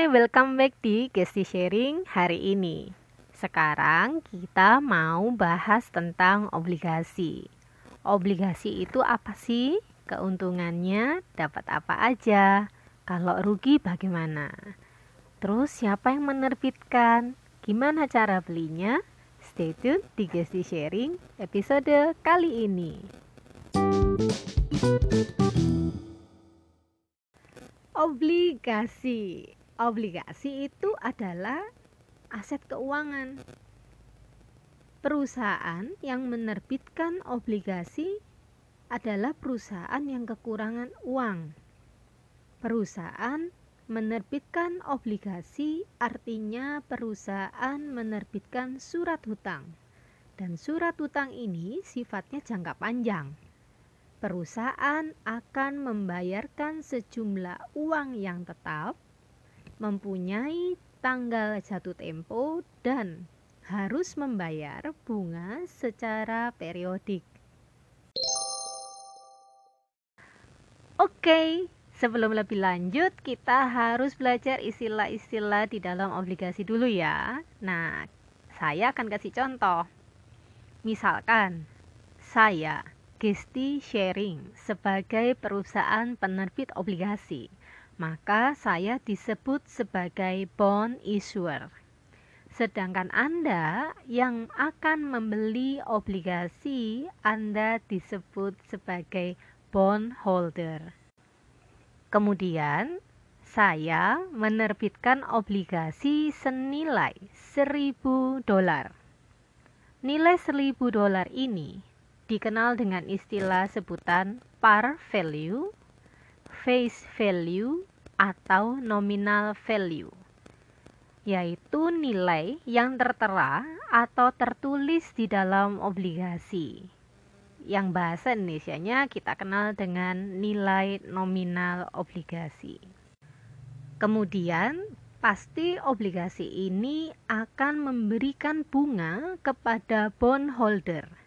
Hai, welcome back di Gesti Sharing hari ini. Sekarang kita mau bahas tentang obligasi. Obligasi itu apa sih? Keuntungannya dapat apa aja? Kalau rugi bagaimana? Terus siapa yang menerbitkan? Gimana cara belinya? Stay tune di Gesti Sharing episode kali ini. Obligasi. Obligasi itu adalah aset keuangan. Perusahaan yang menerbitkan obligasi adalah perusahaan yang kekurangan uang. Perusahaan menerbitkan obligasi artinya perusahaan menerbitkan surat hutang. Dan surat hutang ini sifatnya jangka panjang perusahaan akan membayarkan sejumlah uang yang tetap, mempunyai tanggal jatuh tempo, dan harus membayar bunga secara periodik. Oke, sebelum lebih lanjut, kita harus belajar istilah-istilah di dalam obligasi dulu ya. Nah, saya akan kasih contoh. Misalkan, saya Gesti Sharing sebagai perusahaan penerbit obligasi, maka saya disebut sebagai bond issuer. Sedangkan Anda yang akan membeli obligasi, Anda disebut sebagai bond holder. Kemudian, saya menerbitkan obligasi senilai 1000 dolar. Nilai 1000 dolar ini dikenal dengan istilah sebutan par value, face value, atau nominal value, yaitu nilai yang tertera atau tertulis di dalam obligasi. Yang bahasa Indonesia-nya kita kenal dengan nilai nominal obligasi. Kemudian, pasti obligasi ini akan memberikan bunga kepada bondholder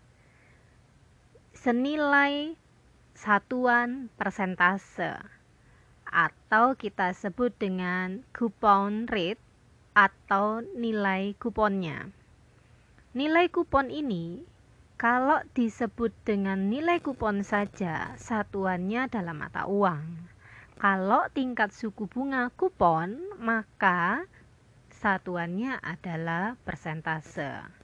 senilai satuan persentase atau kita sebut dengan coupon rate atau nilai kuponnya. Nilai kupon ini kalau disebut dengan nilai kupon saja satuannya dalam mata uang. Kalau tingkat suku bunga kupon maka satuannya adalah persentase.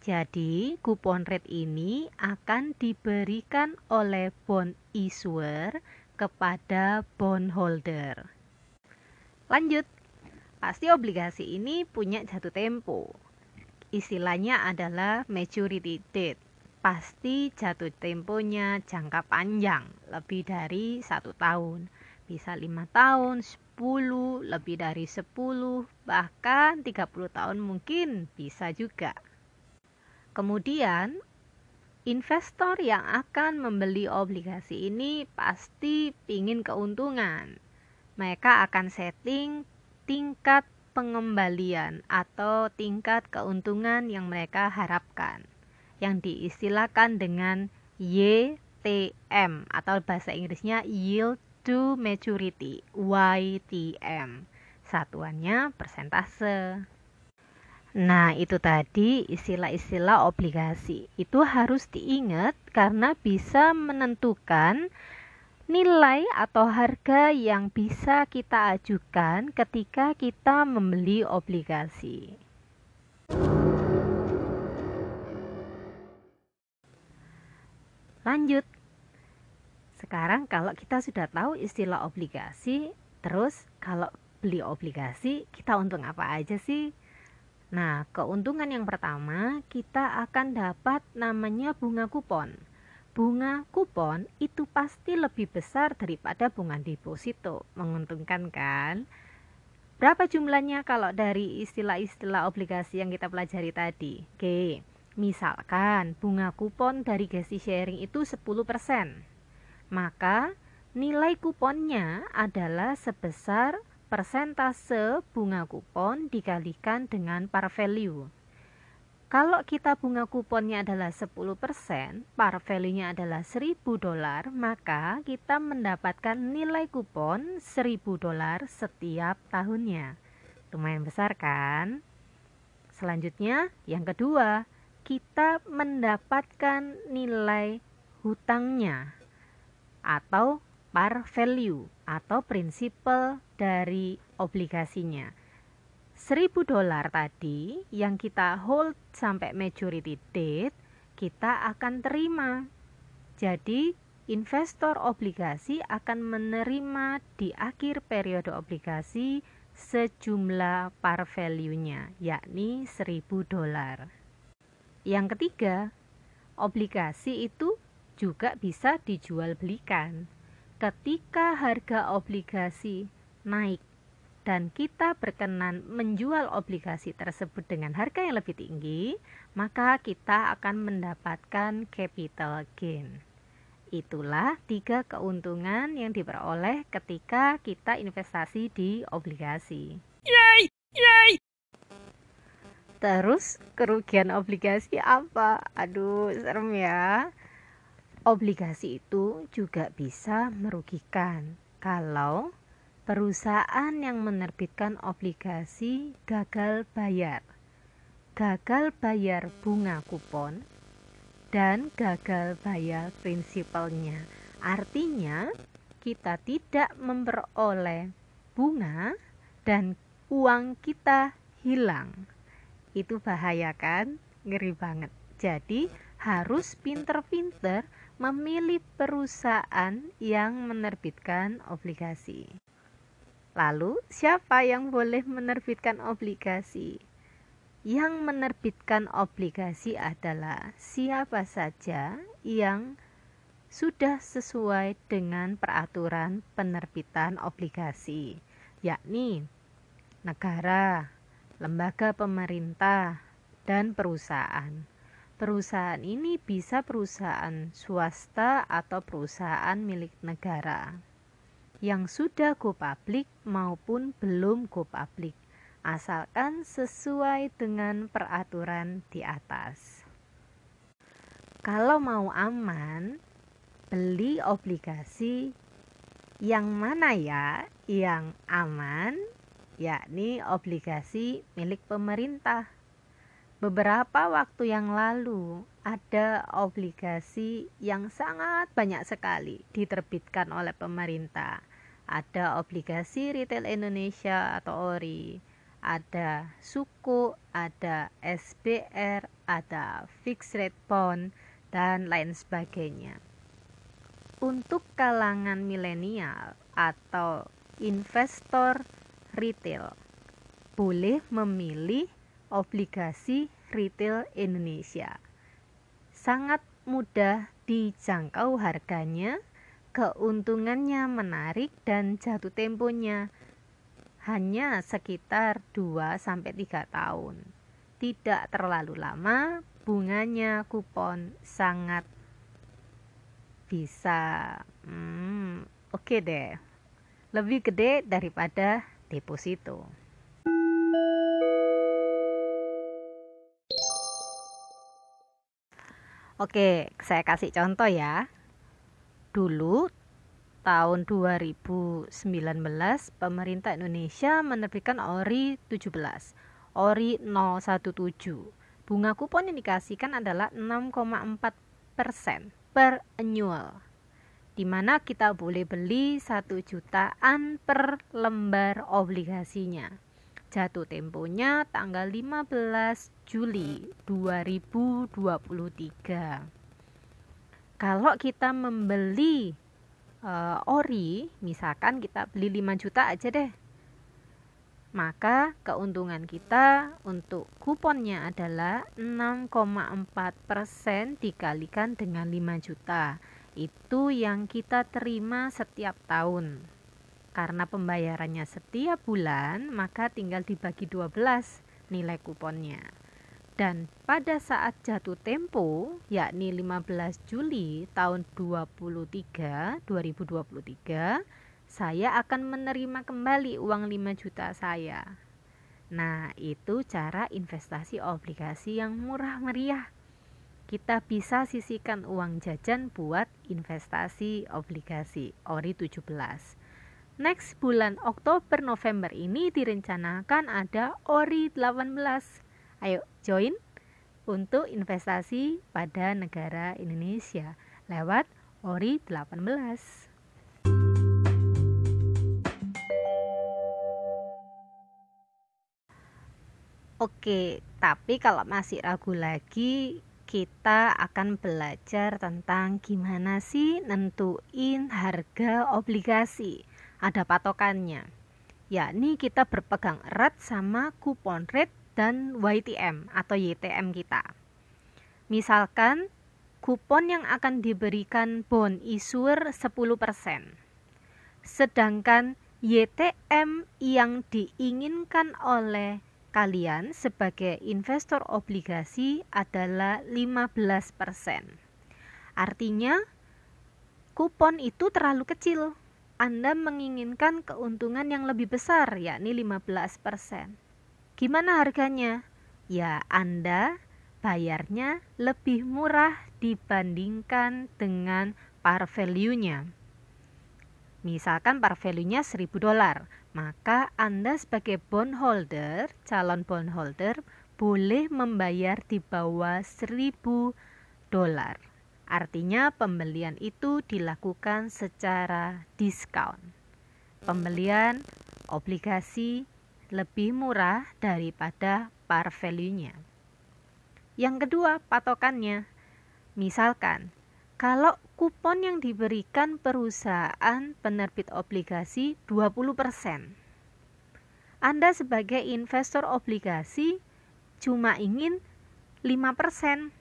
Jadi, kupon rate ini akan diberikan oleh bond issuer kepada bondholder. Lanjut, pasti obligasi ini punya jatuh tempo. Istilahnya adalah maturity date. Pasti jatuh temponya jangka panjang, lebih dari satu tahun. Bisa lima tahun, 10, lebih dari 10, bahkan 30 tahun mungkin bisa juga. Kemudian, investor yang akan membeli obligasi ini pasti ingin keuntungan. Mereka akan setting tingkat pengembalian atau tingkat keuntungan yang mereka harapkan yang diistilahkan dengan YTM atau bahasa Inggrisnya yield to maturity YTM satuannya persentase Nah, itu tadi istilah-istilah obligasi. Itu harus diingat karena bisa menentukan nilai atau harga yang bisa kita ajukan ketika kita membeli obligasi. Lanjut. Sekarang kalau kita sudah tahu istilah obligasi, terus kalau beli obligasi kita untung apa aja sih? Nah, keuntungan yang pertama, kita akan dapat namanya bunga kupon. Bunga kupon itu pasti lebih besar daripada bunga deposito. Menguntungkan kan? Berapa jumlahnya kalau dari istilah-istilah obligasi yang kita pelajari tadi? Oke, misalkan bunga kupon dari Gesti Sharing itu 10%. Maka nilai kuponnya adalah sebesar persentase bunga kupon dikalikan dengan par value. Kalau kita bunga kuponnya adalah 10%, par value-nya adalah 1000 dolar, maka kita mendapatkan nilai kupon 1000 dolar setiap tahunnya. Lumayan besar kan? Selanjutnya, yang kedua, kita mendapatkan nilai hutangnya atau par value atau prinsipal dari obligasinya. 1000 dolar tadi yang kita hold sampai maturity date kita akan terima. Jadi investor obligasi akan menerima di akhir periode obligasi sejumlah par value-nya yakni 1000 dolar. Yang ketiga, obligasi itu juga bisa dijual belikan. Ketika harga obligasi naik dan kita berkenan menjual obligasi tersebut dengan harga yang lebih tinggi, maka kita akan mendapatkan capital gain. Itulah tiga keuntungan yang diperoleh ketika kita investasi di obligasi. Yay! Yay! Terus kerugian obligasi apa? Aduh, serem ya. Obligasi itu juga bisa merugikan kalau perusahaan yang menerbitkan obligasi gagal bayar, gagal bayar bunga kupon, dan gagal bayar prinsipalnya. Artinya, kita tidak memperoleh bunga dan uang kita hilang. Itu bahaya kan? Ngeri banget. Jadi, harus pinter-pinter memilih perusahaan yang menerbitkan obligasi. Lalu, siapa yang boleh menerbitkan obligasi? Yang menerbitkan obligasi adalah siapa saja yang sudah sesuai dengan peraturan penerbitan obligasi, yakni negara, lembaga pemerintah, dan perusahaan. Perusahaan ini bisa perusahaan swasta atau perusahaan milik negara yang sudah go public maupun belum go public asalkan sesuai dengan peraturan di atas. Kalau mau aman, beli obligasi yang mana ya? Yang aman, yakni obligasi milik pemerintah. Beberapa waktu yang lalu ada obligasi yang sangat banyak sekali diterbitkan oleh pemerintah ada obligasi retail Indonesia atau ORI, ada suku, ada SBR, ada fixed rate bond, dan lain sebagainya. Untuk kalangan milenial atau investor retail, boleh memilih obligasi retail Indonesia. Sangat mudah dijangkau harganya keuntungannya menarik dan jatuh temponya hanya sekitar 2 sampai 3 tahun. Tidak terlalu lama, bunganya kupon sangat bisa hmm, oke okay deh. Lebih gede daripada deposito. Oke, saya kasih contoh ya. Dulu tahun 2019 pemerintah Indonesia menerbitkan ORI 17 ORI 017 bunga kupon yang dikasihkan adalah 6,4 persen per annual di mana kita boleh beli 1 jutaan per lembar obligasinya jatuh temponya tanggal 15 Juli 2023 kalau kita membeli uh, ori, misalkan kita beli 5 juta aja deh. Maka keuntungan kita untuk kuponnya adalah 6,4% dikalikan dengan 5 juta. Itu yang kita terima setiap tahun. Karena pembayarannya setiap bulan, maka tinggal dibagi 12 nilai kuponnya. Dan pada saat jatuh tempo, yakni 15 Juli tahun 23, 2023, saya akan menerima kembali uang 5 juta saya. Nah, itu cara investasi obligasi yang murah meriah. Kita bisa sisihkan uang jajan buat investasi obligasi ORI 17. Next bulan Oktober November ini direncanakan ada ORI 18. Ayo join untuk investasi pada negara Indonesia lewat ORI 18. Oke, tapi kalau masih ragu lagi, kita akan belajar tentang gimana sih nentuin harga obligasi. Ada patokannya, yakni kita berpegang erat sama kupon rate dan YTM atau YTM kita. Misalkan kupon yang akan diberikan bond issuer 10%. Sedangkan YTM yang diinginkan oleh kalian sebagai investor obligasi adalah 15%. Artinya, kupon itu terlalu kecil. Anda menginginkan keuntungan yang lebih besar, yakni 15%. Gimana harganya? Ya, Anda bayarnya lebih murah dibandingkan dengan par value-nya. Misalkan par value-nya 1000 dolar, maka Anda sebagai bondholder, calon bondholder boleh membayar di bawah 1000 dolar. Artinya pembelian itu dilakukan secara diskon. Pembelian obligasi lebih murah daripada par value-nya. Yang kedua, patokannya. Misalkan kalau kupon yang diberikan perusahaan penerbit obligasi 20%. Anda sebagai investor obligasi cuma ingin 5%.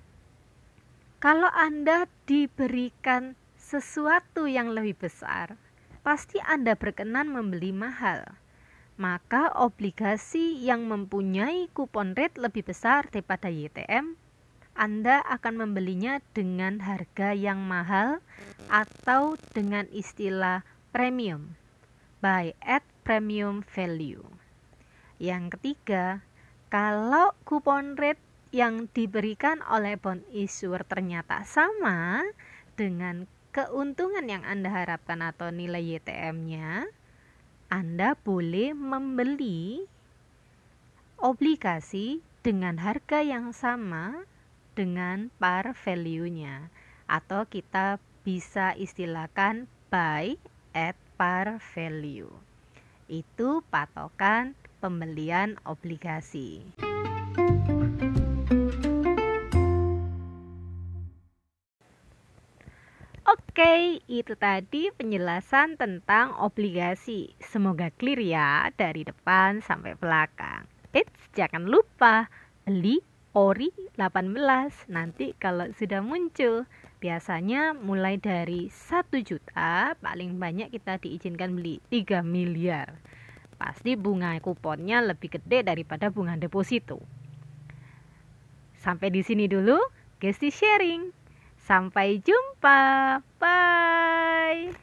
Kalau Anda diberikan sesuatu yang lebih besar, pasti Anda berkenan membeli mahal. Maka obligasi yang mempunyai kupon rate lebih besar daripada YTM anda akan membelinya dengan harga yang mahal atau dengan istilah premium. Buy at premium value. Yang ketiga, kalau kupon rate yang diberikan oleh bond issuer ternyata sama dengan keuntungan yang Anda harapkan atau nilai YTM-nya, Anda boleh membeli obligasi dengan harga yang sama dengan par value-nya atau kita bisa istilahkan buy at par value. Itu patokan pembelian obligasi. Oke, itu tadi penjelasan tentang obligasi. Semoga clear ya dari depan sampai belakang. Eits, jangan lupa beli ori 18 nanti kalau sudah muncul biasanya mulai dari 1 juta paling banyak kita diizinkan beli 3 miliar pasti bunga kuponnya lebih gede daripada bunga deposito sampai di sini dulu Gesti sharing sampai jumpa. Bye